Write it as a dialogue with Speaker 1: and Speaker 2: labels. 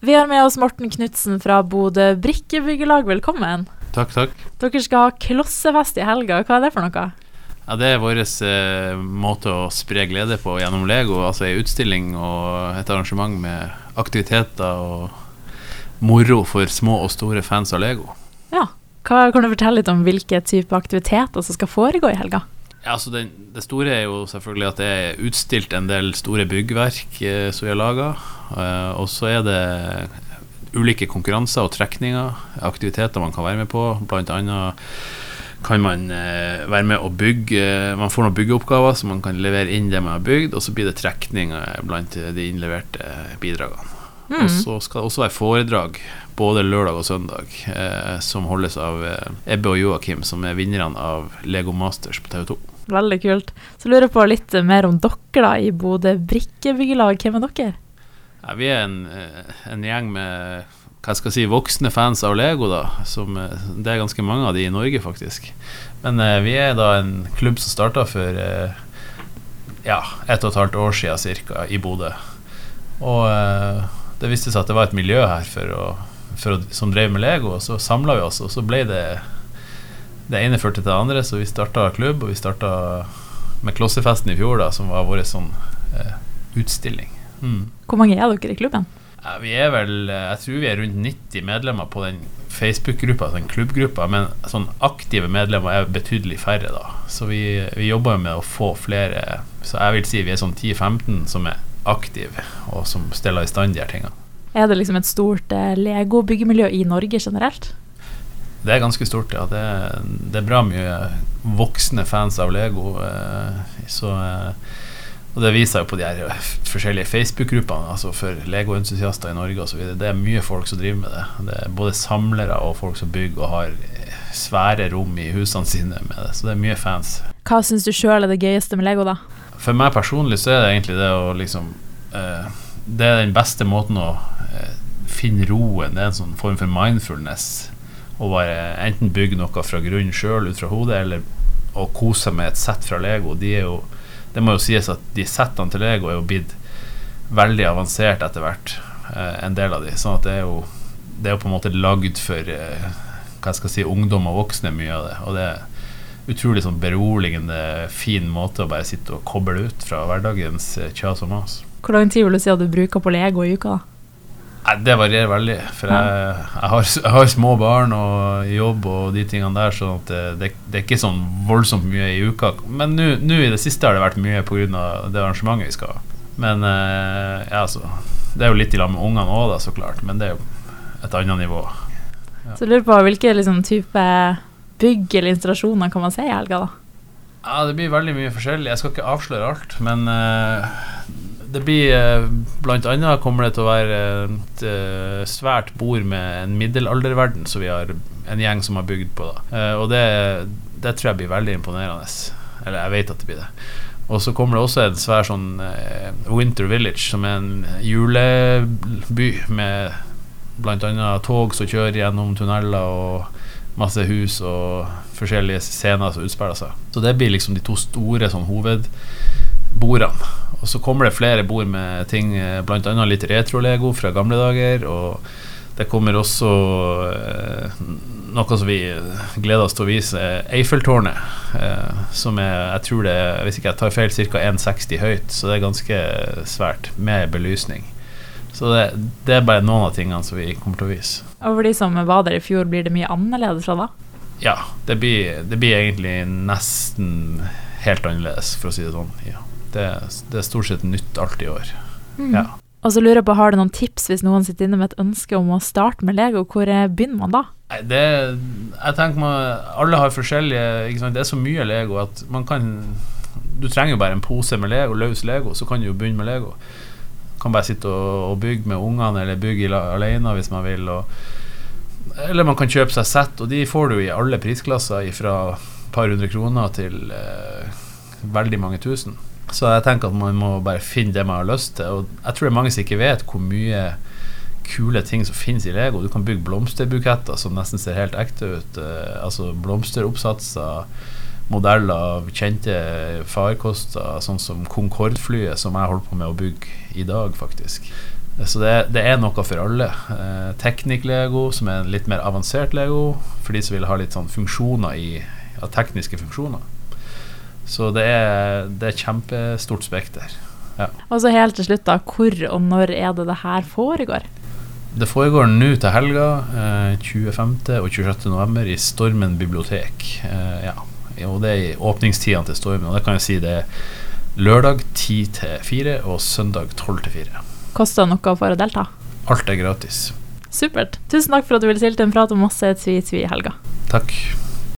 Speaker 1: Vi har med oss Morten Knutsen fra Bodø Brikkebyggelag. Velkommen.
Speaker 2: Takk, takk.
Speaker 1: Dere skal ha klossefest i helga. Hva er det for noe?
Speaker 2: Ja, Det er vår eh, måte å spre glede på gjennom Lego. Altså ei utstilling og et arrangement med aktiviteter og moro for små og store fans av Lego.
Speaker 1: Ja. Hva, kan du fortelle litt om hvilke type aktiviteter som skal foregå i helga?
Speaker 2: Altså den, Det store er jo selvfølgelig at det er utstilt en del store byggverk eh, som vi har laga. Eh, og så er det ulike konkurranser og trekninger, aktiviteter man kan være med på. Blant annet kan man eh, være med å bygge Man får noen byggeoppgaver så man kan levere inn det man har bygd, og så blir det trekninger blant de innleverte bidragene.
Speaker 1: Mm.
Speaker 2: Og så skal det også være foredrag både lørdag og søndag, eh, som holdes av eh, Ebbe og Joakim, som er vinnerne av Lego Masters på TV2.
Speaker 1: Veldig kult. Så lurer jeg på litt mer om dere da i Bodø Brikkebyggelag. Hvem er dere?
Speaker 2: Ja, vi er en, eh, en gjeng med hva skal jeg si, voksne fans av Lego. da som, eh, Det er ganske mange av de i Norge, faktisk. Men eh, vi er da en klubb som starta for eh, ja, ett og et halvt år siden cirka, i Bodø. Og det viste seg at det var et miljø her for å, for å, som drev med Lego, og så samla vi oss, og så ble det det ene førte til det andre, så vi starta klubb, og vi starta med Klossefesten i fjor, da, som var vår sånn eh, utstilling. Mm.
Speaker 1: Hvor mange er dere i klubben?
Speaker 2: Ja, vi er vel eh, Jeg tror vi er rundt 90 medlemmer på den Facebook-gruppa, den klubbgruppa, men sånn aktive medlemmer er betydelig færre, da. Så vi, vi jobber med å få flere Så jeg vil si vi er sånn 10-15 som er aktive, og som stiller i stand de her tingene.
Speaker 1: Er det liksom et stort eh, Lego-byggemiljø i Norge generelt?
Speaker 2: Det er ganske stort, ja. Det, det, er bra mye voksne fans av Lego. Eh, så, eh, og det viser jo på de her forskjellige Facebook-gruppene altså for Lego-entusiaster i Norge osv. Det er mye folk som driver med det. Det er både samlere og folk som bygger og har svære rom i husene sine med det. Så det er mye fans.
Speaker 1: Hva syns du sjøl er det gøyeste med Lego, da?
Speaker 2: For meg personlig så er det egentlig det å liksom eh, Det er den beste måten å eh, finne roen. Det er en sånn form for mindfulness å bare enten bygge noe fra grunnen sjøl ut fra hodet, eller å kose seg med et sett fra Lego. De er jo, det må jo sies at de settene til Lego er jo blitt veldig avansert etter hvert, eh, en del av de. Sånn at det er jo, det er jo på en måte lagd for eh, hva skal jeg si, ungdom og voksne, mye av det. Og det er utrolig sånn beroligende, fin måte å bare sitte og koble ut fra hverdagens eh, kjas og mas.
Speaker 1: Hvor lang tid vil du si at du bruker på Lego i uka?
Speaker 2: Nei, Det varierer veldig. For jeg, jeg, har, jeg, har, små barn og jobb og de tingene der, så det, det, det, er ikke sånn voldsomt mye i uka. Men nå i det siste har det vært mye pga. det arrangementet vi skal ha. Men ja, så, Det er jo litt i lag med ungene òg, så klart. Men det er jo et annet nivå.
Speaker 1: Ja. Så jeg lurer på hvilke liksom, type bygg eller installasjoner kan man se i helga, da?
Speaker 2: Ja, det blir veldig mye forskjellig. Jeg skal ikke avsløre alt, men uh, det blir uh, Blant annet kommer det til å være et uh, svært bord med en middelalderverden som vi har en gjeng som har bygd på. da Og det, det, tror jeg blir veldig imponerende. Eller jeg vet at det blir det. Og så kommer det også en svær sånn Winter Village, som er en juleby med bl.a. tog som kjører gjennom tunneler, og masse hus og forskjellige scener som utspiller seg. Så det blir liksom de to store sånn hovedbordene. Og så kommer det flere bord med ting, bl.a. litt retro-lego fra gamle dager. Og det kommer også eh, noe som vi gleder oss til å vise, Eiffeltårnet. Eh, som er, jeg tror det er, hvis ikke jeg tar feil, ca. 1,60 høyt. Så det er ganske svært, med belysning. Så det, det, er bare noen av tingene som vi kommer til å vise.
Speaker 1: Og for de som var der i fjor, blir det mye annerledes fra da?
Speaker 2: Ja, det blir, det blir egentlig nesten helt annerledes, for å si det sånn. Ja. Det, det, er stort sett nytt alt i år. Mm. Ja.
Speaker 1: Og så lurer jeg på, Har du noen tips hvis noen sitter inne med et ønske om å starte med Lego? Hvor begynner man da?
Speaker 2: Det, jeg tenker man, Alle har forskjellige Det er så mye Lego at man kan Du trenger jo bare en pose med Lego, løs Lego, så kan du jo begynne med Lego kan bare sitte og, og bygge med ungene, eller bygge alene hvis man vil. Og, eller man kan kjøpe seg sett, og de får du i alle prisklasser fra et par hundre kroner til eh, veldig mange tusen. Så jeg tenker at man må bare finne det man har lyst til. Og jeg tror det er mange som ikke vet hvor mye kule ting som finnes i Lego. Du kan bygge blomsterbuketter som nesten ser helt ekte ut. Eh, altså blomsteroppsatser modeller av kjente farkoster, sånn som Concorde-flyet, som jeg holder på med å bygge i dag, faktisk. Så det, det er noe for alle. Eh, Teknikk-lego, som er en litt mer avansert lego, for de som vil ha litt sånn funksjoner i ja, tekniske funksjoner. Så det er, det er kjempestort spekter. Ja.
Speaker 1: Og så helt til slutt, da. Hvor og når er det det her foregår?
Speaker 2: Det foregår nå til helga, eh, 25. og 26. november, i Stormen bibliotek. Eh, ja. Og det er i åpningstidene til Stormen. Og det kan jeg si det er lørdag 10 til 4 og søndag 12 til 4.
Speaker 1: Koster noe for å delta?
Speaker 2: Alt er gratis.
Speaker 1: Supert. Tusen takk for at du ville stille til en prat om masse tvi-tvi i helga.
Speaker 2: Takk.